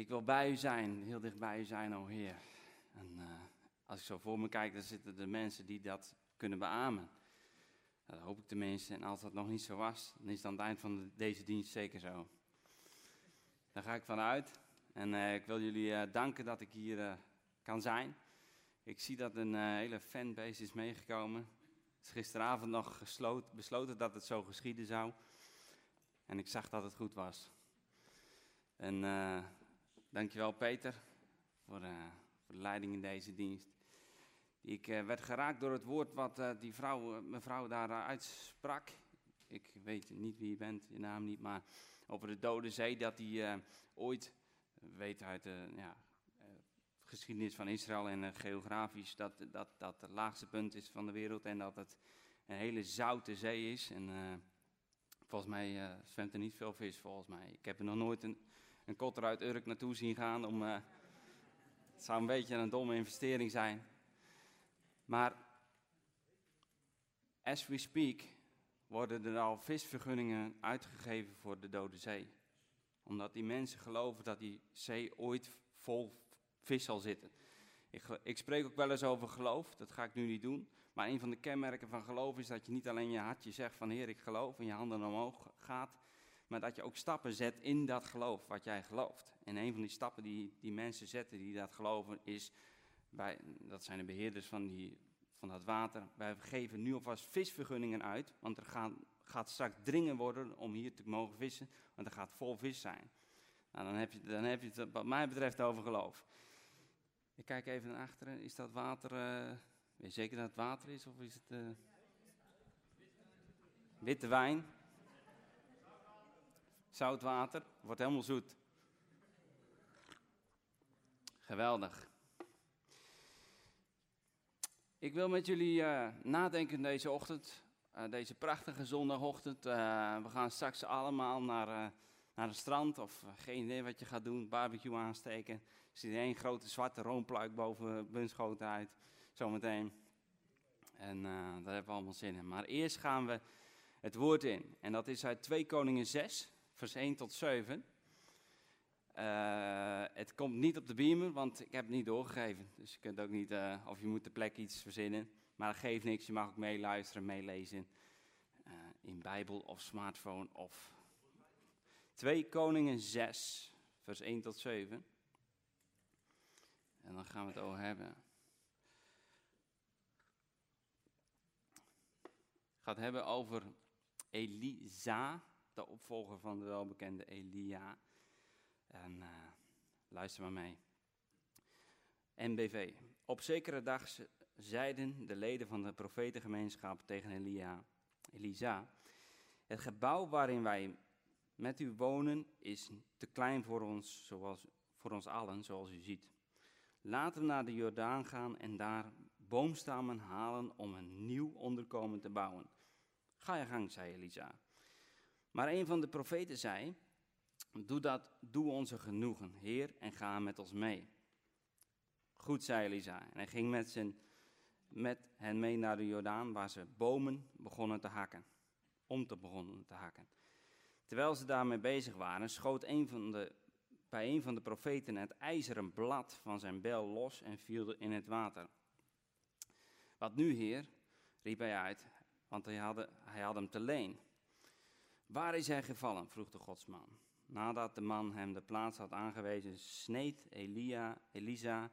Ik wil bij u zijn, heel dicht bij u zijn, o Heer. En uh, als ik zo voor me kijk, dan zitten er mensen die dat kunnen beamen. Dat hoop ik tenminste. En als dat nog niet zo was, dan is het aan het eind van deze dienst zeker zo. Daar ga ik vanuit. En uh, ik wil jullie uh, danken dat ik hier kan zijn. Ik zie dat een hele fanbase is meegekomen. Het is gisteravond nog besloten dat het zo geschieden zou. En ik zag dat het goed was. En dankjewel Peter voor, uh, voor, de leiding in deze dienst. Ik uh, werd geraakt door het woord wat die vrouw, mevrouw daar uitsprak. Ik weet niet wie je bent, je naam niet, maar over de Dode Zee, dat die ooit, weet uit de ja, geschiedenis van Israël en geografisch, dat, dat dat het laagste punt is van de wereld en dat het een hele zoute zee is. En volgens mij zwemt er niet veel vis, volgens mij. Ik heb er nog nooit een een kotter uit Urk naartoe zien gaan. Om, uh, het zou een beetje een domme investering zijn. Maar as we speak worden er al visvergunningen uitgegeven voor de Dode Zee. Omdat die mensen geloven dat die zee ooit vol vis zal zitten. Ik, ik, spreek ook wel eens over geloof, dat ga ik nu niet doen. Maar een van de kenmerken van geloof is dat je niet alleen je hartje zegt van Heer, ik geloof en je handen omhoog gaat maar dat je ook stappen zet in dat geloof wat jij gelooft. En een van die stappen die, die mensen zetten die dat geloven is, wij, dat zijn de beheerders van, die, van dat water, wij geven nu alvast visvergunningen uit, want er gaat, gaat straks dringen worden om hier te mogen vissen, want er gaat vol vis zijn. Nou, dan heb je, dan heb je het wat mij betreft over geloof. Ik kijk even naar achteren, is dat water, uh, weet je zeker dat het water is of is het uh, witte wijn? Zoutwater, wordt helemaal zoet. Geweldig. Ik wil met jullie uh, nadenken deze ochtend, uh, deze prachtige zondagochtend. Uh, we gaan straks allemaal naar, naar het strand, of geen idee wat je gaat doen, barbecue aansteken. Er zit één grote zwarte roompluik boven Bunschoten uit, zometeen. En daar hebben we allemaal zin in. Maar eerst gaan we het woord in. En dat is uit 2 Koningen 6, vers 1 tot 7. Uh, het komt niet op de beamer, want ik heb het niet doorgegeven. Dus je kunt ook niet, uh, of je moet de plek iets verzinnen. Maar dat geeft niks, je mag ook meeluisteren, meelezen. Uh, in Bijbel of smartphone of... 2 Koningen 6, vers 1 tot 7. En dan gaan we het over hebben. Gaat hebben over Elisa de opvolger van de welbekende Elia. En uh, luister maar mee. NBV. Op zekere dag zeiden de leden van de profetengemeenschap tegen Elia, Elisa: Het gebouw waarin wij met u wonen is te klein voor ons, zoals, voor ons allen, zoals u ziet. Laten we naar de Jordaan gaan en daar boomstammen halen om een nieuw onderkomen te bouwen. Ga je gang, zei Elisa. Maar een van de profeten zei: Doe dat, doe onze genoegen, Heer, en ga met ons mee. Goed, zei Elisa. En hij ging met, zijn, met hen mee naar de Jordaan, waar ze bomen begonnen te hakken. Om te begonnen te hakken. Terwijl ze daarmee bezig waren, schoot van de, bij een van de profeten het ijzeren blad van zijn bel los en viel in het water. Wat nu, Heer? riep hij uit, want hij had, hij had hem te leen. Waar is hij gevallen? vroeg de godsman. Nadat de man hem de plaats had aangewezen, sneed Elia, Elisa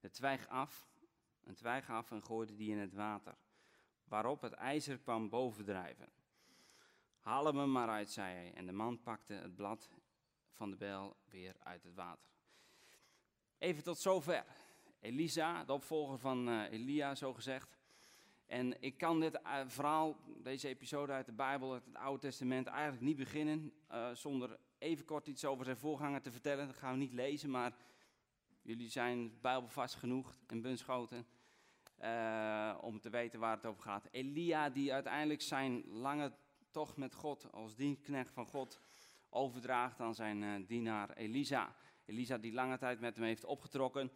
de twijg af, een twijg af en gooide die in het water, waarop het ijzer kwam bovendrijven. Haal hem maar uit, zei hij, en de man pakte het blad van de bijl weer uit het water. Even tot zover. Elisa, de opvolger van uh, Elia, zo gezegd, en ik kan dit eh, verhaal, deze episode uit de Bijbel, uit het Oude Testament, eigenlijk niet beginnen uh, zonder even kort iets over zijn voorganger te vertellen. Dat gaan we niet lezen, maar jullie zijn bijbelvast genoeg in Bunschoten uh, om te weten waar het over gaat. Elia, die uiteindelijk zijn lange tocht met God als dienstknecht van God overdraagt aan zijn dienaar Elisa. Elisa die lange tijd met hem heeft opgetrokken.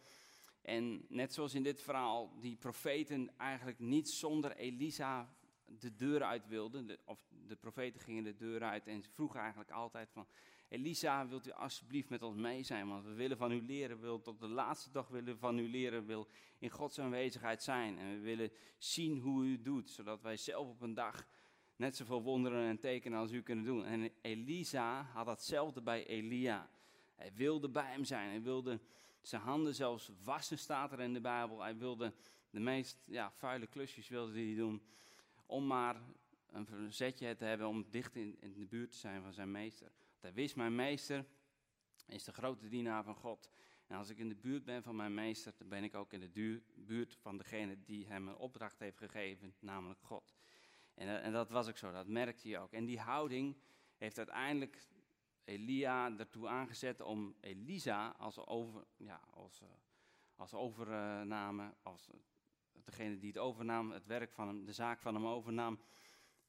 En net zoals in dit verhaal, die profeten eigenlijk niet zonder Elisa de deur uit wilden. De, of de profeten gingen de deur uit en vroegen eigenlijk altijd van, Elisa, wilt u alsjeblieft met ons mee zijn, want we willen van u leren, willen tot de laatste dag willen van u leren, wil in Gods aanwezigheid zijn. En we willen zien hoe u doet, zodat wij zelf op een dag net zoveel wonderen en tekenen als u kunnen doen. En Elisa had datzelfde bij Elia. Hij wilde bij hem zijn, hij wilde zijn handen zelfs wassen, staat er in de Bijbel. Hij wilde de meest ja, vuile klusjes wilde hij doen, om maar een verzetje te hebben om dicht in, de buurt te zijn van zijn meester. Hij wist, mijn meester is de grote dienaar van God. En als ik in de buurt ben van mijn meester, dan ben ik ook in de buurt van degene die hem een opdracht heeft gegeven, namelijk God. En, eh, en dat was ook zo, dat merkte hij ook. En die houding heeft uiteindelijk Elia ertoe aangezet om Elisa als, over, ja, als, eh, als overname, als degene die het overnam, het werk van hem, de zaak van hem overnam,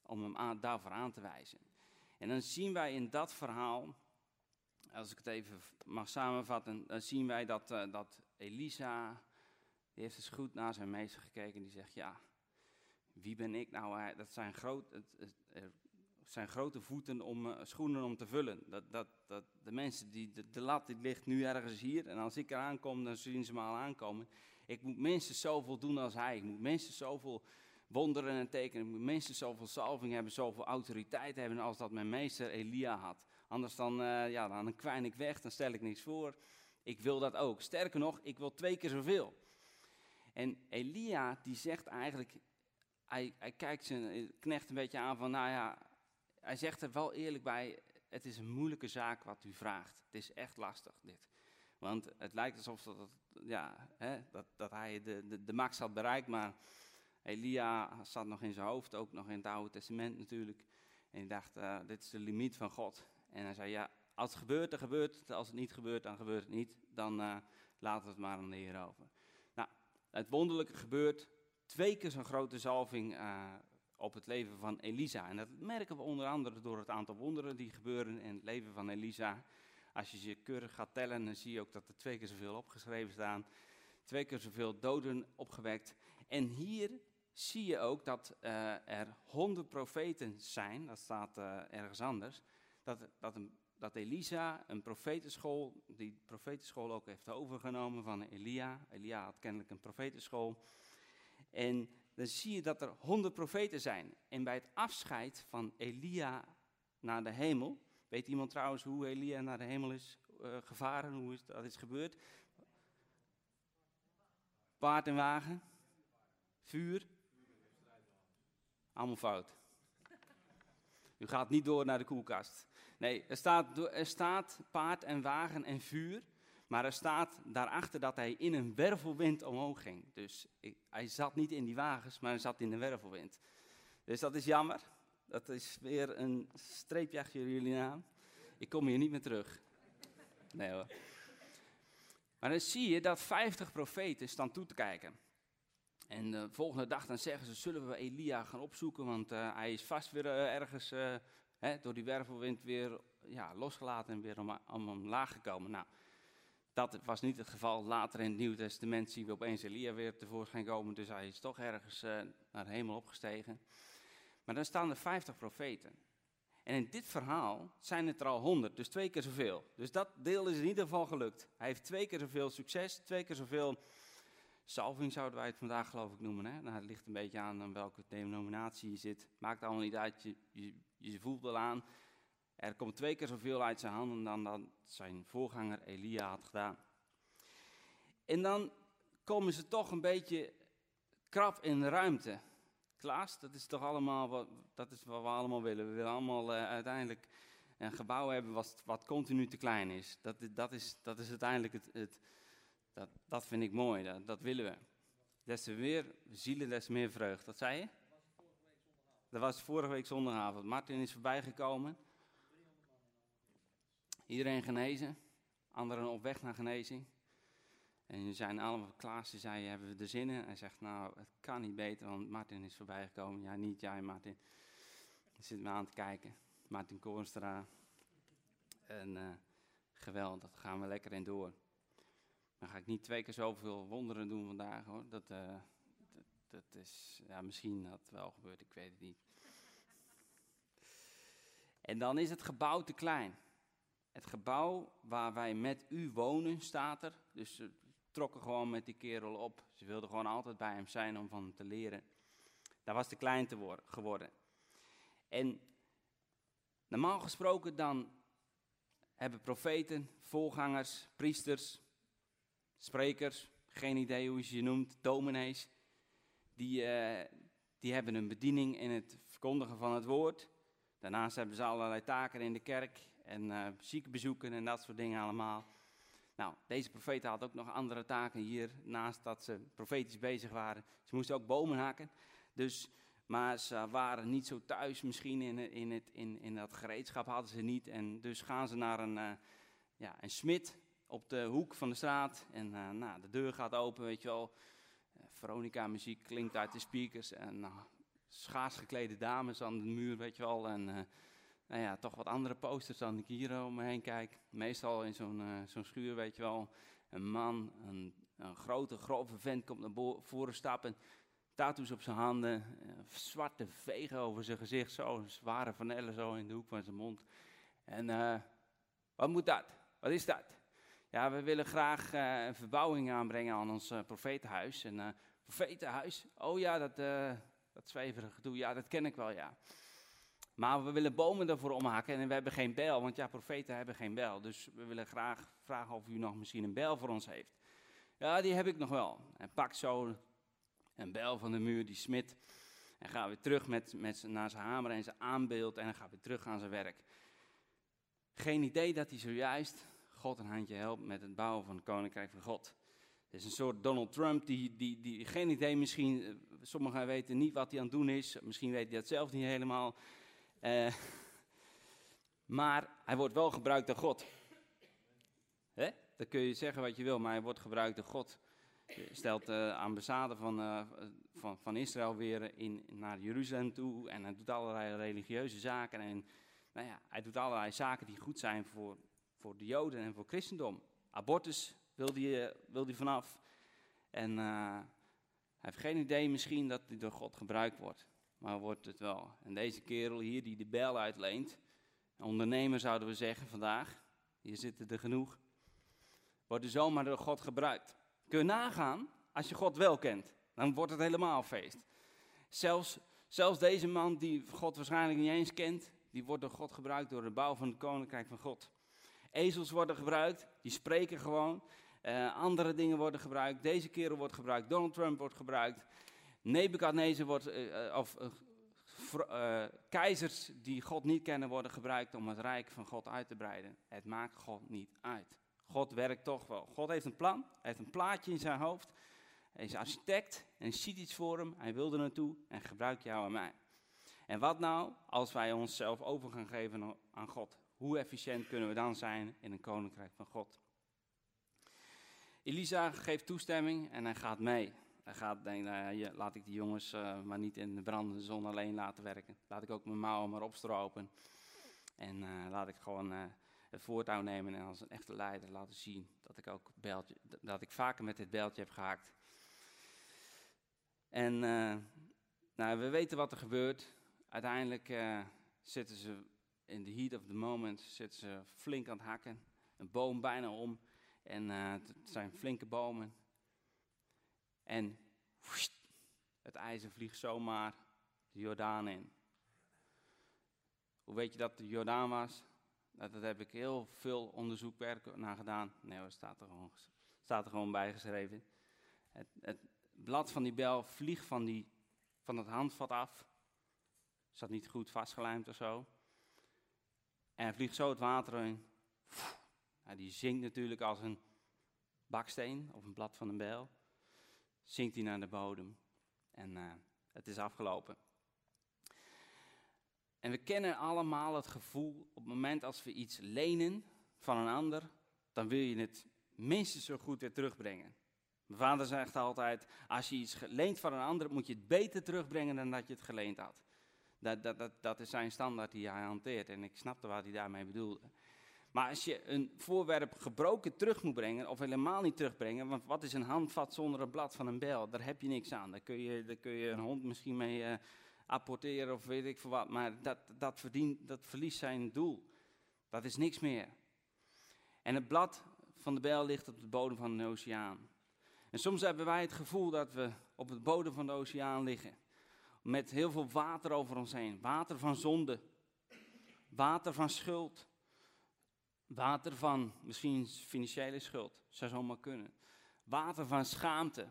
om hem aan, daarvoor aan te wijzen. En dan zien wij in dat verhaal, als ik het even mag samenvatten, dan zien wij dat, uh, dat Elisa, die heeft eens goed naar zijn meester gekeken en die zegt, ja, wie ben ik nou? Dat zijn, groot, het, zijn grote voeten om uh, schoenen om te vullen. Dat, dat, dat, de mensen, die, de, lat die ligt nu ergens hier en als ik eraan kom, dan zien ze me al aankomen. Ik moet minstens zoveel doen als hij. Ik moet minstens zoveel wonderen en tekenen. Ik moet minstens zoveel salving hebben, zoveel autoriteit hebben als dat mijn meester Elia had. Anders dan, uh, ja, dan kwijn ik weg, dan stel ik niks voor. Ik wil dat ook. Sterker nog, ik wil twee keer zoveel. En Elia die zegt eigenlijk, hij, hij kijkt zijn knecht een beetje aan van, nou ja, hij zegt er wel eerlijk bij, het is een moeilijke zaak wat u vraagt. Het is echt lastig dit. Want het lijkt alsof dat, ja, hè, dat, dat hij de, de, max had bereikt, maar Elia zat nog in zijn hoofd, ook nog in het Oude Testament natuurlijk. En hij dacht, uh, dit is de limiet van God. En hij zei, ja, als het gebeurt, dan gebeurt het. Als het niet gebeurt, dan gebeurt het niet. Dan uh, laten we het maar aan de Heer over. Nou, het wonderlijke gebeurt. Twee keer zo'n grote zalving uh, op het leven van Elisa. En dat merken we onder andere door het aantal wonderen die gebeuren in het leven van Elisa. Als je ze keurig gaat tellen, dan zie je ook dat er twee keer zoveel opgeschreven staan. Twee keer zoveel doden opgewekt. En hier zie je ook dat uh, er honderd profeten zijn. Dat staat uh, ergens anders. Dat, dat, dat Elisa een profetenschool, die profetenschool ook heeft overgenomen van Elia. Elia had kennelijk een profetenschool. En dan zie je dat er honderd profeten zijn. En bij het afscheid van Elia naar de hemel, weet iemand trouwens hoe Elia naar de hemel is uh, gevaren, hoe is, dat is gebeurd? Paard en wagen, vuur, allemaal fout. U gaat niet door naar de koelkast. Nee, er staat, er staat paard en wagen en vuur. Maar er staat daarachter dat hij in een wervelwind omhoog ging. Dus hij zat niet in die wagens, maar hij zat in de wervelwind. Dus dat is jammer. Dat is weer een streepje achter jullie naam. Ik kom hier niet meer terug. Nee hoor. Maar dan zie je dat 50 profeten staan toe te kijken. En de volgende dag dan zeggen ze, zullen we Elia gaan opzoeken, want uh, hij is vast weer uh, ergens uh, hè, door die wervelwind weer ja, losgelaten en weer om, om omlaag gekomen. Nou, dat was niet het geval. Later in het Nieuwe Testament zien we opeens Elia weer tevoorschijn komen, dus hij is toch ergens naar de hemel opgestegen. Maar dan staan er 50 profeten. En in dit verhaal zijn het er al 100, dus twee keer zoveel. Dus dat deel is in ieder geval gelukt. Hij heeft twee keer zoveel succes, twee keer zoveel Salving zouden wij het vandaag geloof ik noemen. Hè? Nou, het ligt een beetje aan, aan welke denominatie je zit. Maakt allemaal niet uit, je, je, je voelt wel aan. Er komt twee keer zoveel uit zijn handen dan dat zijn voorganger Elia had gedaan. En dan komen ze toch een beetje krap in de ruimte. Klaas, dat is toch allemaal wat, dat is wat we allemaal willen. We willen allemaal uh, uiteindelijk een gebouw hebben wat, wat continu te klein is. Dat, dat, is. dat is uiteindelijk het, het, dat, dat vind ik mooi, dat, dat willen we. Des te meer zielen, des te meer vreugd. Wat zei je? Dat was vorige week zondagavond. Martin is voorbijgekomen. Iedereen genezen. Anderen op weg naar genezing. En ze zijn allemaal klaar. Ze zei, hebben we er zin in? Hij zegt, nou, het kan niet beter, want Martin is voorbijgekomen. Ja, niet jij, Martin. Hij zit me aan te kijken. Martin Koornstra. En uh, geweldig, dat gaan we lekker in door. Dan ga ik niet twee keer zoveel wonderen doen vandaag hoor. Dat, uh, dat, dat, is, ja, misschien dat het wel gebeurt, ik weet het niet. En dan is het gebouw te klein. Het gebouw waar wij met u wonen, staat er. Dus ze trokken gewoon met die kerel op. Ze wilden gewoon altijd bij hem zijn om van hem te leren. Daar was te klein te worden, geworden. En normaal gesproken dan hebben profeten, voorgangers, priesters, sprekers, geen idee hoe je ze noemt, dominees, die, uh, die hebben een bediening in het verkondigen van het woord. Daarnaast hebben ze allerlei taken in de kerk en uh, ziekenbezoeken en dat soort dingen allemaal. Nou, deze profeten hadden ook nog andere taken hier, naast dat ze profetisch bezig waren. Ze moesten ook bomen hakken, dus, maar ze waren niet zo thuis misschien in, in, het, in, in dat gereedschap, hadden ze niet. En dus gaan ze naar een, uh, ja, een smid op de hoek van de straat en uh, nou, de deur gaat open, weet je wel. Veronica muziek klinkt uit de speakers en nou, schaars geklede dames aan de muur, weet je wel. En nou ja, toch wat andere posters dan ik hier om me heen kijk. Meestal in zo'n uh, zo'n schuur, weet je wel. Een man, een, een grote, grove vent komt naar voren stappen. Tattoos op zijn handen, uh, zwarte vegen over zijn gezicht, zo zware vanellen in de hoek van zijn mond. En wat moet dat? Wat is dat? Ja, we willen graag een verbouwing aanbrengen aan ons profetenhuis. En profetenhuis, oh ja, dat, dat zweverige gedoe, ja, dat ken ik wel, ja. Maar we willen bomen ervoor omhaken en we hebben geen bijl, want ja, profeten hebben geen bijl. Dus we willen graag vragen of u nog misschien een bijl voor ons heeft. Ja, die heb ik nog wel. En pakt zo een bijl van de muur, die smid. En gaan we terug met, met, naar zijn hamer en zijn aanbeeld en dan gaan we terug aan zijn werk. Geen idee dat hij zojuist God een handje helpt met het bouwen van het koninkrijk van God. Het is een soort Donald Trump die, die, die geen idee misschien, eh, sommigen weten niet wat hij aan het doen is. Misschien weet hij dat zelf niet helemaal. Uh, maar hij wordt wel gebruikt door God. Hè? Dan kun je zeggen wat je wil, maar hij wordt gebruikt door God. Stelt de uh, ambassade van, uh, van, van Israël weer in, naar Jeruzalem toe. En hij doet allerlei religieuze zaken. En nou ja, hij doet allerlei zaken die goed zijn voor, voor de Joden en voor christendom. Abortus wil hij, wil die vanaf. En hij heeft geen idee misschien dat hij door God gebruikt wordt. Maar wordt het wel. En deze kerel hier die de bel uitleent, ondernemer zouden we zeggen vandaag, hier zitten er genoeg, wordt er zomaar door God gebruikt. Kun je nagaan, als je God wel kent, dan wordt het helemaal feest. Zelfs, zelfs deze man die God waarschijnlijk niet eens kent, die wordt door God gebruikt door de bouw van het koninkrijk van God. Ezels worden gebruikt, die spreken gewoon. Uh, andere dingen worden gebruikt. Deze kerel wordt gebruikt. Donald Trump wordt gebruikt. Nebukadnezar wordt, uh, of uh, keizers die God niet kennen worden gebruikt om het rijk van God uit te breiden. Het maakt God niet uit. God werkt toch wel. God heeft een plan, hij heeft een plaatje in zijn hoofd. Hij is architect en ziet iets voor hem. Hij wil er naartoe en gebruikt jou en mij. En wat nou als wij onszelf over gaan geven aan God? Hoe efficiënt kunnen we dan zijn in een koninkrijk van God? Elisa geeft toestemming en hij gaat mee. Gaat denken, nou ja, laat ik die jongens uh, maar niet in de brandende zon alleen laten werken. Laat ik ook mijn mouwen maar opstropen. En uh, laat ik gewoon uh, het voortouw nemen en als een echte leider laten zien dat ik ook beltje, dat ik vaker met dit beltje heb gehaakt. En nou, we weten wat er gebeurt. Uiteindelijk zitten ze in the heat of the moment zitten ze flink aan het hakken. Een boom bijna om. En het zijn flinke bomen. En het ijzer vliegt zomaar de Jordaan in. Hoe weet je dat de Jordaan was? Dat, dat heb ik heel veel onderzoekwerk naar gedaan. Nee, dat staat er gewoon, staat er gewoon. Het, het blad van die bel vliegt van, die, van het handvat af. Zat niet goed vastgelijmd of zo. En vliegt zo het water in. Nou, die zinkt natuurlijk als een baksteen of een blad van een bijl. Zinkt hij naar de bodem. En uh, het is afgelopen. En we kennen allemaal het gevoel op het moment als we iets lenen van een ander, dan wil je het minstens zo goed weer terugbrengen. Mijn vader zegt altijd, als je iets leent van een ander, moet je het beter terugbrengen dan dat je het geleend had. Dat, dat, dat, dat is zijn standaard die hij hanteert en ik snapte wat hij daarmee bedoelde. Maar als je een voorwerp gebroken terug moet brengen, of helemaal niet terugbrengen, want wat is een handvat zonder een blad van een bel? Daar heb je niks aan. Daar kun je, daar kun je een hond misschien mee uh, apporteren of weet ik veel wat. Maar dat, dat, verdient, dat verliest zijn doel. Dat is niks meer. En het blad van de bijl ligt op de bodem van de oceaan. En soms hebben wij het gevoel dat we op de bodem van de oceaan liggen. Met heel veel water over ons heen. Water van zonde. Water van schuld. Water van misschien financiële schuld. Zou zomaar kunnen. Water van schaamte.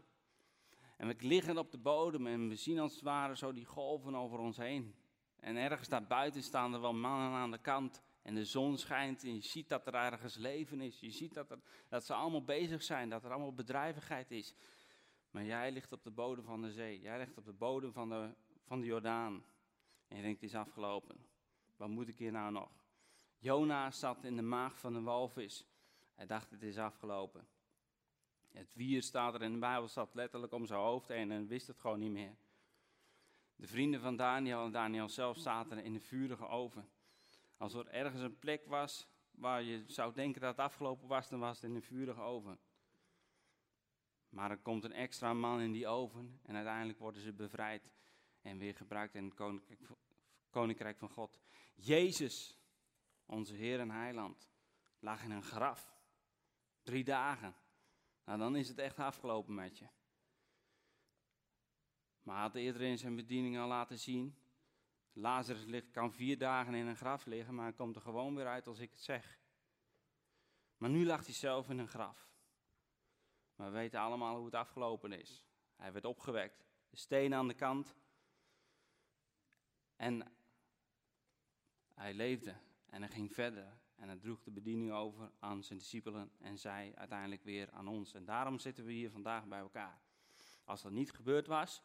En we liggen op de bodem en we zien als het ware zo die golven over ons heen. En ergens daar buiten staan er wel mannen aan de kant. En de zon schijnt en je ziet dat er ergens leven is. Je ziet dat, er, dat ze allemaal bezig zijn, dat er allemaal bedrijvigheid is. Maar jij ligt op de bodem van de zee. Jij ligt op de bodem van de, van de Jordaan. En je denkt, het is afgelopen. Wat moet ik hier nou nog? Jona zat in de maag van een walvis. Hij dacht, het is afgelopen. Het wier staat er in de Bijbel, zat letterlijk om zijn hoofd heen en wist het gewoon niet meer. De vrienden van Daniel en Daniel zelf zaten in de vurige oven. Als er ergens een plek was waar je zou denken dat het afgelopen was, dan was het in een vurige oven. Maar er komt een extra man in die oven en uiteindelijk worden ze bevrijd en weer gebruikt in het koninkrijk van God. Jezus, onze Heer en Heiland, lag in een graf. Drie dagen. Nou, dan is het echt afgelopen met je. Maar hij had eerder in zijn bediening al laten zien Lazarus kan vier dagen in een graf liggen, maar hij komt er gewoon weer uit als ik het zeg. Maar nu lag hij zelf in een graf. Maar we weten allemaal hoe het afgelopen is. Hij werd opgewekt, de steen aan de kant. En hij leefde en hij ging verder. En hij droeg de bediening over aan zijn discipelen en zij uiteindelijk weer aan ons. En daarom zitten we hier vandaag bij elkaar. Als dat niet gebeurd was,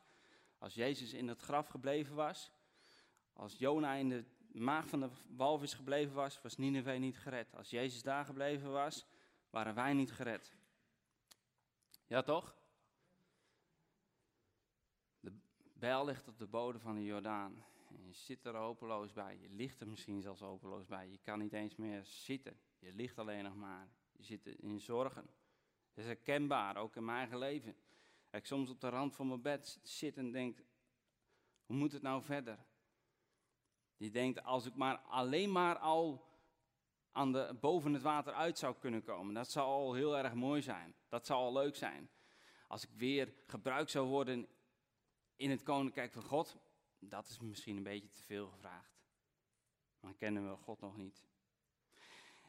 als Jezus in het graf gebleven was, als Jona in de maag van de walvis gebleven was, was Nineveh niet gered. Als Jezus daar gebleven was, waren wij niet gered. Ja toch? De bijl ligt op de bodem van de Jordaan. Je zit er hopeloos bij. Je ligt er misschien zelfs hopeloos bij. Je kan niet eens meer zitten. Je ligt alleen nog maar. Je zit in zorgen. Dat is herkenbaar, ook in mijn eigen leven. Dat ik soms op de rand van mijn bed zit en denk, hoe moet het nou verder? Die denkt, als ik maar alleen maar al aan de, boven het water uit zou kunnen komen, dat zou al heel erg mooi zijn. Dat zou al leuk zijn. Als ik weer gebruikt zou worden in het koninkrijk van God, dat is misschien een beetje te veel gevraagd. Maar kennen we God nog niet.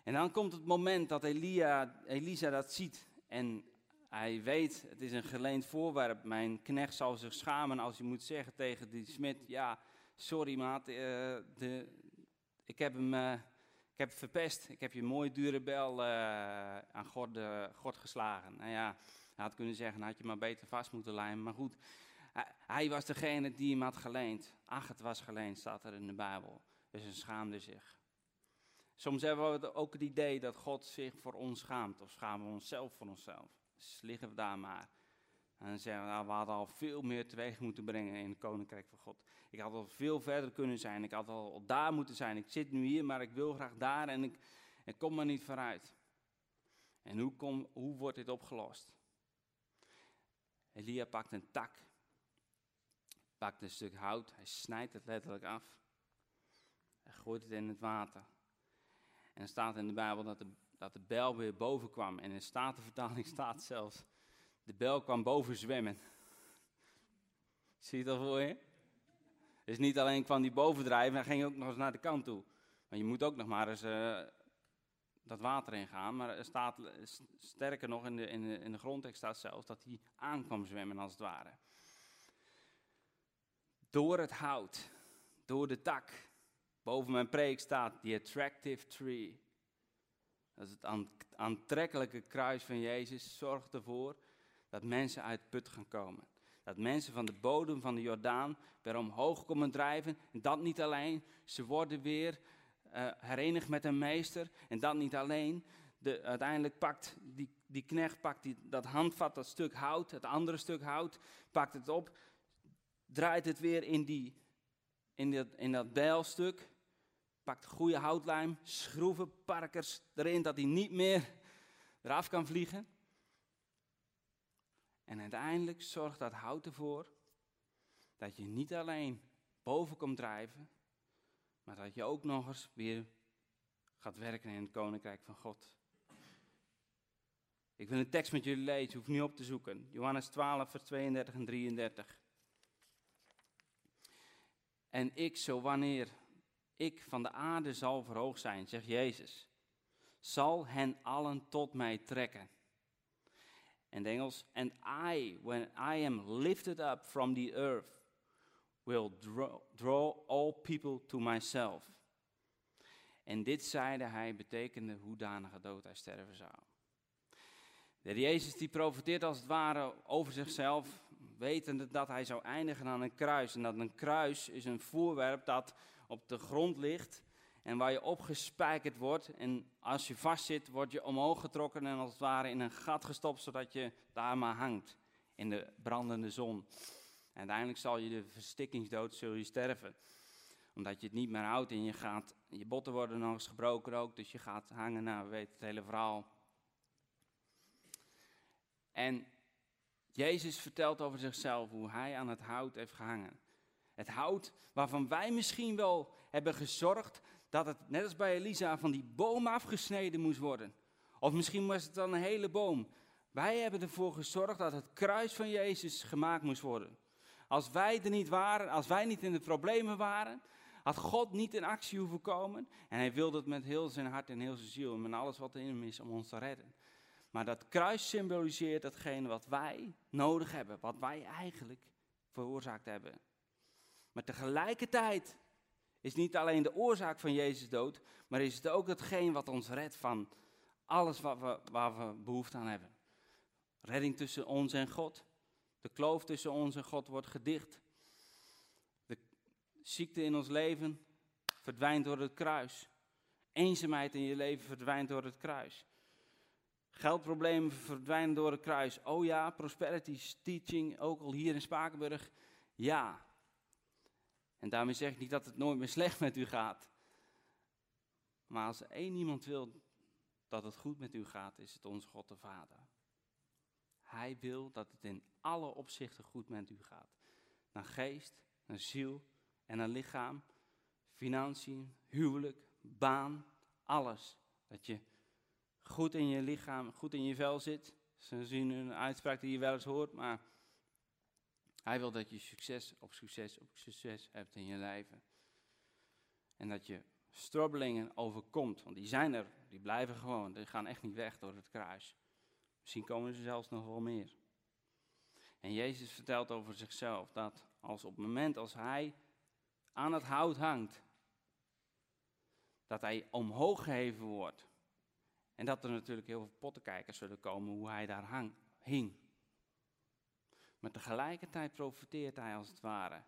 En dan komt het moment dat Elia, Elisa dat ziet en hij weet, het is een geleend voorwerp. Mijn knecht zal zich schamen als hij moet zeggen tegen die smid, ja, sorry maat, uh, de, ik, heb hem, uh, ik heb verpest. Ik heb je mooi dure bel uh, aan God, God, geslagen. Nou ja, hij had kunnen zeggen, had je maar beter vast moeten lijmen. Maar goed, hij, was degene die hem had geleend. Ach, het was geleend, staat er in de Bijbel. Dus hij schaamde zich. Soms hebben we ook het idee dat God zich voor ons schaamt. Of schamen we onszelf voor onszelf. Dus liggen we daar maar. En dan zeggen we, nou, we hadden al veel meer teweeg moeten brengen in het koninkrijk van God. Ik had al veel verder kunnen zijn. Ik had al daar moeten zijn. Ik zit nu hier, maar ik wil graag daar en ik, ik kom maar niet vooruit. En hoe, kom, hoe wordt dit opgelost? Elia pakt een tak, pakt een stuk hout, hij snijdt het letterlijk af. Hij gooit het in het water. En er staat in de Bijbel dat de, dat de bel weer boven kwam. En in de Statenvertaling staat zelfs, de bel kwam boven zwemmen. Zie je dat voor je? Dus niet alleen kwam die bovendrijven, hij ging ook nog eens naar de kant toe. Maar je moet ook nog maar eens uh, dat water in gaan. Maar er staat, sterker nog, in de, in, de, in de grondtekst staat zelfs dat hij aankwam zwemmen als het ware. Door het hout, door de tak. Boven mijn preek staat the attractive tree. Dat is het aantrekkelijke kruis van Jezus. Zorgt ervoor dat mensen uit put gaan komen. Dat mensen van de bodem van de Jordaan weer omhoog komen drijven. En dat niet alleen, ze worden weer uh, herenigd met een meester. En dat niet alleen. De, uiteindelijk pakt die, die knecht pakt die, dat handvat, dat stuk hout, het andere stuk hout, pakt het op, draait het weer in, die, in, dat, in dat bijlstuk, pakt goede houtlijm, schroeven, parkers erin, dat hij niet meer eraf kan vliegen. En uiteindelijk zorgt dat hout ervoor dat je niet alleen boven komt drijven, maar dat je ook nog eens weer gaat werken in het koninkrijk van God. Ik wil een tekst met jullie lezen, hoeft niet op te zoeken. Johannes 12, vers 32 en 33. En ik, zo wanneer ik van de aarde zal verhoogd zijn, zegt Jezus, zal hen allen tot mij trekken. En Engels, and I, when I am lifted up from the earth, will draw, draw all people to myself. En dit zeide hij, betekende hoedanige dood hij sterven zou. De Jezus die profeteert als het ware over zichzelf, wetende dat hij zou eindigen aan een kruis. En dat een kruis is een voorwerp dat op de grond ligt en waar je opgespijkerd wordt. En als je vastzit, word je omhoog getrokken en als het ware in een gat gestopt, zodat je daar maar hangt in de brandende zon. En uiteindelijk zal je de verstikkingsdood zul je sterven. Omdat je het niet meer houdt en je gaat, je botten worden nog eens gebroken ook, dus je gaat hangen. Nou, we weten het hele verhaal. En Jezus vertelt over zichzelf hoe hij aan het hout heeft gehangen. Het hout waarvan wij misschien wel hebben gezorgd dat het, net als bij Elisa, van die boom afgesneden moest worden. Of misschien was het dan een hele boom. Wij hebben ervoor gezorgd dat het kruis van Jezus gemaakt moest worden. Als wij er niet waren, als wij niet in de problemen waren, had God niet in actie hoeven komen. En hij wilde het met heel zijn hart en heel zijn ziel en met alles wat in hem is om ons te redden. Maar dat kruis symboliseert datgene wat wij nodig hebben, wat wij eigenlijk veroorzaakt hebben. Maar tegelijkertijd is niet alleen de oorzaak van Jezus dood, maar is het ook hetgeen wat ons redt van alles wat we, waar we behoefte aan hebben. Redding tussen ons en God. De kloof tussen ons en God wordt gedicht. De ziekte in ons leven verdwijnt door het kruis. Eenzaamheid in je leven verdwijnt door het kruis. Geldproblemen verdwijnen door het kruis. Oh ja, prosperity teaching, ook al hier in Spakenburg. Ja. En daarmee zeg ik niet dat het nooit meer slecht met u gaat. Maar als één iemand wil dat het goed met u gaat, is het onze God de Vader. Hij wil dat het in alle opzichten goed met u gaat. Naar geest, naar ziel en naar lichaam, financiën, huwelijk, baan, alles. Dat je goed in je lichaam, goed in je vel zit. Ze zien een uitspraak die je wel eens hoort, maar hij wil dat je succes op succes op succes hebt in je leven. En dat je strubbelingen overkomt, want die zijn er, die blijven gewoon, die gaan echt niet weg door het kruis. Misschien komen ze zelfs nog wel meer. En Jezus vertelt over zichzelf dat als op het moment als hij aan het hout hangt, dat hij omhoog geheven wordt. En dat er natuurlijk heel veel pottenkijkers zullen komen hoe hij daar hang, hing. Maar tegelijkertijd profiteert hij als het ware.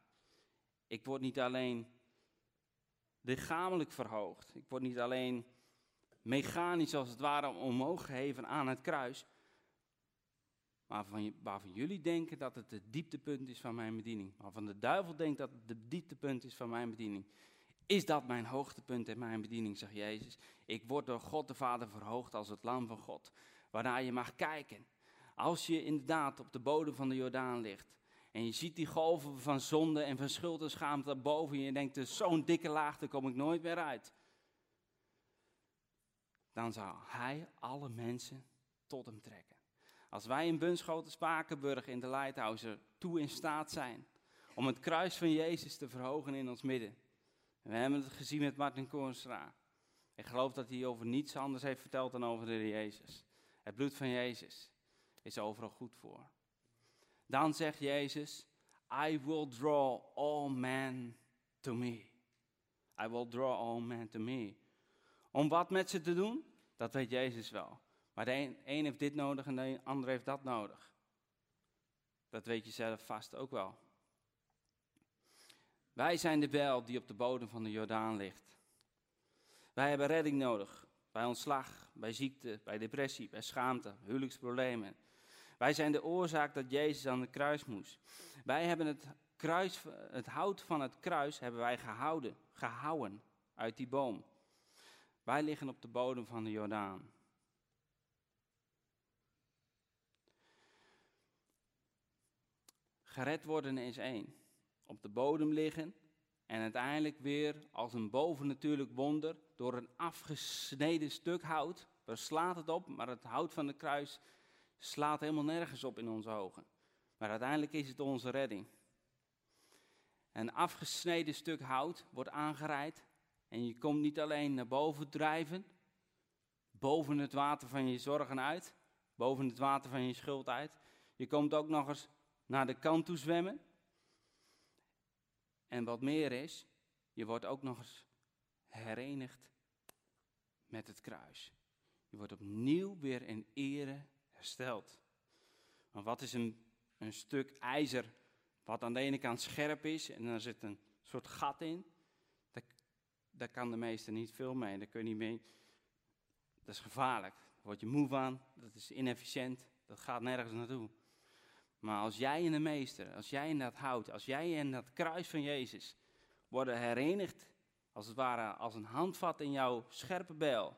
Ik word niet alleen lichamelijk verhoogd. Ik word niet alleen mechanisch als het ware omhoog geheven aan het kruis. Maar waarvan, waarvan jullie denken dat het het dieptepunt is van mijn bediening. Waarvan de duivel denkt dat het het dieptepunt is van mijn bediening. Is dat mijn hoogtepunt in mijn bediening, zegt Jezus. Ik word door God de Vader verhoogd als het lam van God. Waarnaar je mag kijken. Als je inderdaad op de bodem van de Jordaan ligt. En je ziet die golven van zonde en van schuld en schaamte daarboven. En je denkt, er zo'n dikke laag, daar kom ik nooit meer uit. Dan zou hij alle mensen tot hem trekken. Als wij in Bunschoten Spakenburg in de Lighthouse toe in staat zijn om het kruis van Jezus te verhogen in ons midden. We hebben het gezien met Martin Koornstra. Ik geloof dat hij over niets anders heeft verteld dan over de Jezus. Het bloed van Jezus is overal goed voor. Dan zegt Jezus, I will draw all men to me. I will draw all men to me. Om wat met ze te doen? Dat weet Jezus wel. Maar de een, een heeft dit nodig en de ander heeft dat nodig. Dat weet je zelf vast ook wel. Wij zijn de bijl die op de bodem van de Jordaan ligt. Wij hebben redding nodig. Bij ontslag, bij ziekte, bij depressie, bij schaamte, huwelijksproblemen. Wij zijn de oorzaak dat Jezus aan het kruis moest. Wij hebben het, kruis, het hout van het kruis hebben wij gehouden, gehouden uit die boom. Wij liggen op de bodem van de Jordaan. Gered worden is één. Op de bodem liggen en uiteindelijk weer als een bovennatuurlijk wonder door een afgesneden stuk hout. Waar slaat het op, maar het hout van de kruis slaat helemaal nergens op in onze ogen. Maar uiteindelijk is het onze redding. Een afgesneden stuk hout wordt aangereid en je komt niet alleen naar boven drijven, boven het water van je zorgen uit, boven het water van je schuld uit. Je komt ook nog eens naar de kant toe zwemmen. En wat meer is, je wordt ook nog eens herenigd met het kruis. Je wordt opnieuw weer in ere hersteld. Maar wat is een, een stuk ijzer wat aan de ene kant scherp is en er zit een soort gat in? Daar, daar kan de meester niet veel mee. Daar kun je niet mee. Dat is gevaarlijk. Daar word je moe van. Dat is inefficiënt. Dat gaat nergens naartoe. Maar als jij in de meester, als jij in dat hout, als jij in dat kruis van Jezus worden herenigd, als het ware als een handvat in jouw scherpe bijl,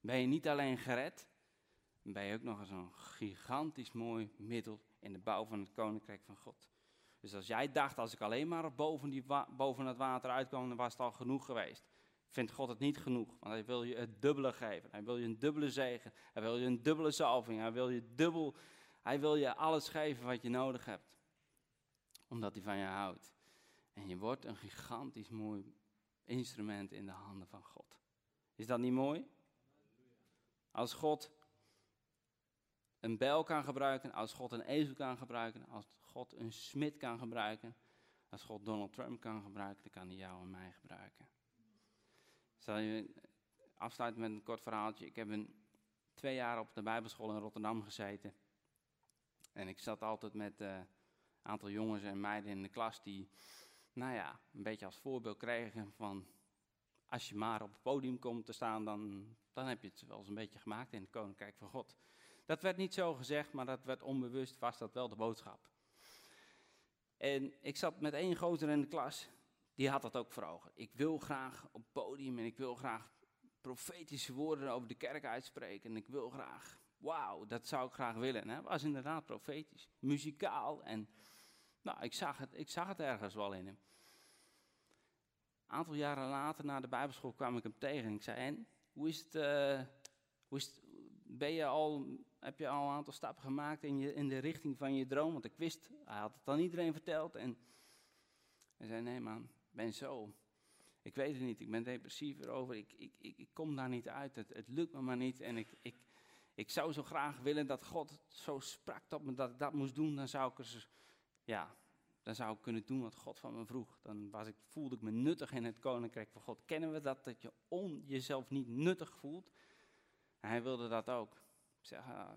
ben je niet alleen gered, ben je ook nog eens een gigantisch mooi middel in de bouw van het koninkrijk van God. Dus als jij dacht, als ik alleen maar boven, die boven het water uitkwam, dan was het al genoeg geweest. Vindt God het niet genoeg, want hij wil je het dubbele geven. Hij wil je een dubbele zegen. Hij wil je een dubbele zalving. Hij wil je dubbel, hij wil je alles geven wat je nodig hebt. Omdat hij van je houdt. En je wordt een gigantisch mooi instrument in de handen van God. Is dat niet mooi? Als God een bijl kan gebruiken, als God een ezel kan gebruiken, als God een smid kan gebruiken, als God Donald Trump kan gebruiken, dan kan hij jou en mij gebruiken. Zal je afsluiten met een kort verhaaltje? Ik heb een, twee jaar op de Bijbelschool in Rotterdam gezeten. En ik zat altijd met een aantal jongens en meiden in de klas die, nou ja, een beetje als voorbeeld kregen van, als je maar op het podium komt te staan, dan, dan heb je het wel eens een beetje gemaakt in het Koninkrijk van God. Dat werd niet zo gezegd, maar dat werd onbewust, was dat wel de boodschap. En ik zat met één gozer in de klas, die had dat ook voor ogen. Ik wil graag op het podium en ik wil graag profetische woorden over de kerk uitspreken. En ik wil graag, wauw, dat zou ik graag willen. En hij was inderdaad profetisch, muzikaal en nou, ik zag het, ik zag het ergens wel in hem. Een aantal jaren later, na de bijbelschool, kwam ik hem tegen en ik zei, en, hoe is het, uh, hoe is ben je al, heb je al een aantal stappen gemaakt in, je, in de richting van je droom? Want ik wist, hij had het aan iedereen verteld. En hij zei, nee man, ik ben zo. Ik weet het niet, ik ben depressief erover. Ik, ik, ik, ik kom daar niet uit, het, het lukt me maar niet. En ik, ik, ik zou zo graag willen dat God zo sprak tot me dat ik dat moest doen. Dan zou ik er, ja, dan zou ik kunnen doen wat God van me vroeg. Dan was ik, voelde ik me nuttig in het koninkrijk van God. Kennen we dat, dat je on, jezelf niet nuttig voelt? En hij wilde dat ook. Ik ah,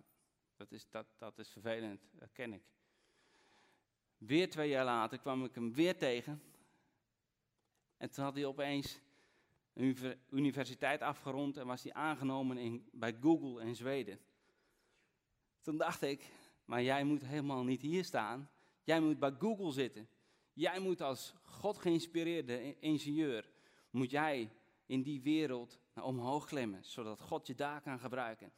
dat, is, dat, dat is vervelend, dat ken ik. Weer twee jaar later kwam ik hem weer tegen. En toen had hij opeens een universiteit afgerond en was hij aangenomen in, bij Google in Zweden. Toen dacht ik, maar jij moet helemaal niet hier staan. Jij moet bij Google zitten. Jij moet als God geïnspireerde ingenieur, moet jij in die wereld omhoog klimmen, zodat God je daar kan gebruiken.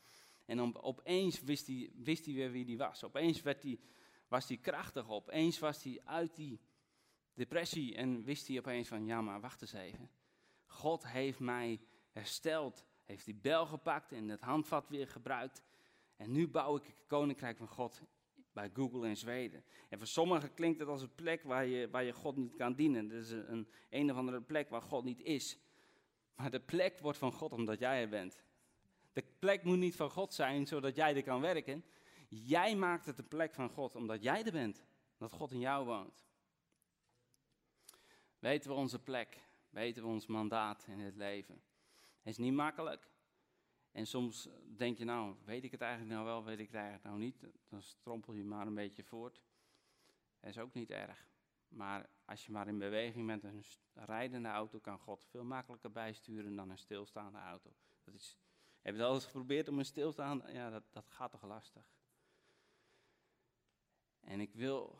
En op, opeens wist hij, wist hij weer wie hij was. Opeens werd hij, was hij krachtig. Opeens was hij uit die depressie en wist hij opeens van, ja maar wacht eens even. God heeft mij hersteld, heeft die bel gepakt en het handvat weer gebruikt. En nu bouw ik het koninkrijk van God bij Google in Zweden. En voor sommigen klinkt het als een plek waar je, waar je God niet kan dienen. Het is een, een of andere plek waar God niet is. Maar de plek wordt van God omdat jij er bent. De plek moet niet van God zijn zodat jij er kan werken. Jij maakt het de plek van God omdat jij er bent. Dat God in jou woont. Weten we onze plek? Weten we ons mandaat in het leven? Het is niet makkelijk. En soms denk je nou, weet ik het eigenlijk nou wel, weet ik het eigenlijk nou niet. Dan strompel je maar een beetje voort. Dat is ook niet erg. Maar als je maar in beweging bent, een rijdende auto kan God veel makkelijker bijsturen dan een stilstaande auto. Dat is, heb je het al eens geprobeerd om een stilstaande? Ja, dat, dat gaat toch lastig. En ik wil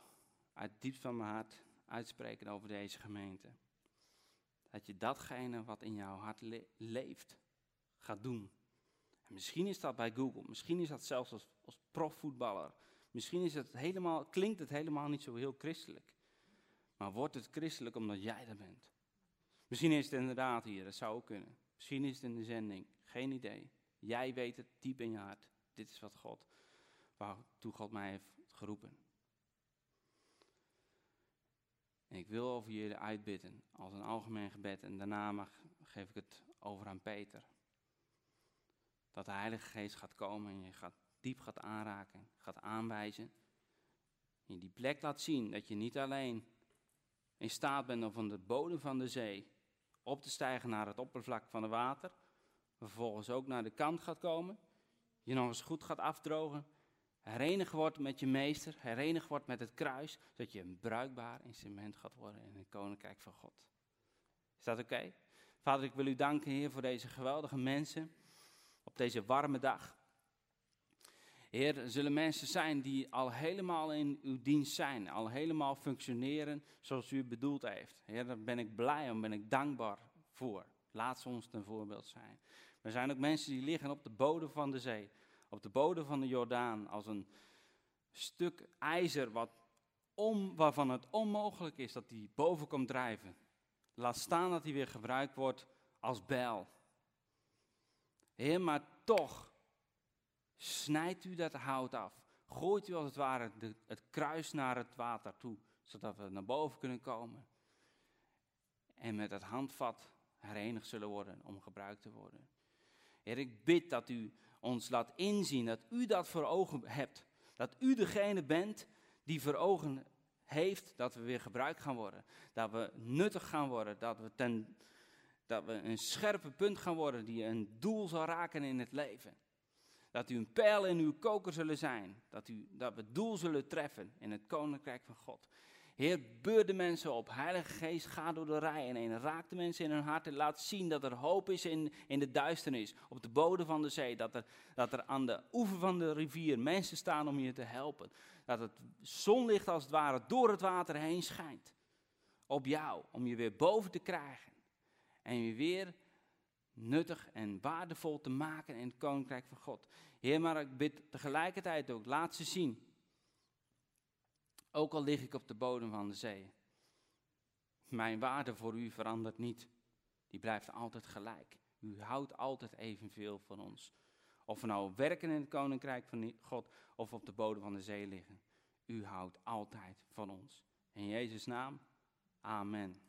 uit diepst van mijn hart uitspreken over deze gemeente. Dat je datgene wat in jouw hart leeft, gaat doen. En misschien is dat bij Google, misschien is dat zelfs als, als profvoetballer. Misschien is het helemaal, klinkt het helemaal niet zo heel christelijk. Maar wordt het christelijk omdat jij er bent? Misschien is het inderdaad hier, dat zou ook kunnen. Misschien is het in de zending, geen idee. Jij weet het diep in je hart. Dit is wat God waartoe God mij heeft geroepen. En ik wil over jullie uitbidden als een algemeen gebed en daarna mag, geef ik het over aan Peter. Dat de Heilige Geest gaat komen en je gaat diep gaat aanraken, gaat aanwijzen. En je die plek laat zien dat je niet alleen in staat bent om van de bodem van de zee op te stijgen naar het oppervlak van het water, vervolgens ook naar de kant gaat komen, je nog eens goed gaat afdrogen, herenigd wordt met je meester, herenigd wordt met het kruis, zodat je een bruikbaar instrument gaat worden in het koninkrijk van God. Is dat oké? Vader, ik wil u danken, Heer, voor deze geweldige mensen op deze warme dag. Heer, er zullen mensen zijn die al helemaal in uw dienst zijn, al helemaal functioneren zoals u bedoeld heeft. Heer, daar ben ik blij om, ben ik dankbaar voor. Laat ze ons ten voorbeeld zijn. Er zijn ook mensen die liggen op de bodem van de zee, op de bodem van de Jordaan, als een stuk ijzer wat om, waarvan het onmogelijk is dat die boven komt drijven. Laat staan dat hij weer gebruikt wordt als bijl. Heer, maar toch snijdt u dat hout af. Gooit u als het ware het kruis naar het water toe, zodat we naar boven kunnen komen. En met het handvat herenigd zullen worden om gebruikt te worden. Heer, ik bid dat u ons laat inzien dat u dat voor ogen hebt. Dat u degene bent die voor ogen heeft dat we weer gebruikt gaan worden. Dat we nuttig gaan worden. Dat we, ten, dat we een scherpe punt gaan worden die een doel zal raken in het leven. Dat u een pijl in uw koker zullen zijn. Dat, u, dat we doel zullen treffen in het koninkrijk van God. Heer, beur de mensen op. Heilige Geest, ga door de rijen heen. Raak de mensen in hun hart en laat zien dat er hoop is in, in de duisternis. Op de bodem van de zee. Dat er, dat er aan de oever van de rivier mensen staan om je te helpen. Dat het zonlicht als het ware door het water heen schijnt. Op jou, om je weer boven te krijgen. En je weer nuttig en waardevol te maken in het koninkrijk van God. Heer, maar ik bid tegelijkertijd ook, laat ze zien. Ook al lig ik op de bodem van de zee. Mijn waarde voor u verandert niet. Die blijft altijd gelijk. U houdt altijd evenveel van ons. Of we nou werken in het koninkrijk van God of op de bodem van de zee liggen. U houdt altijd van ons. In Jezus' naam, amen.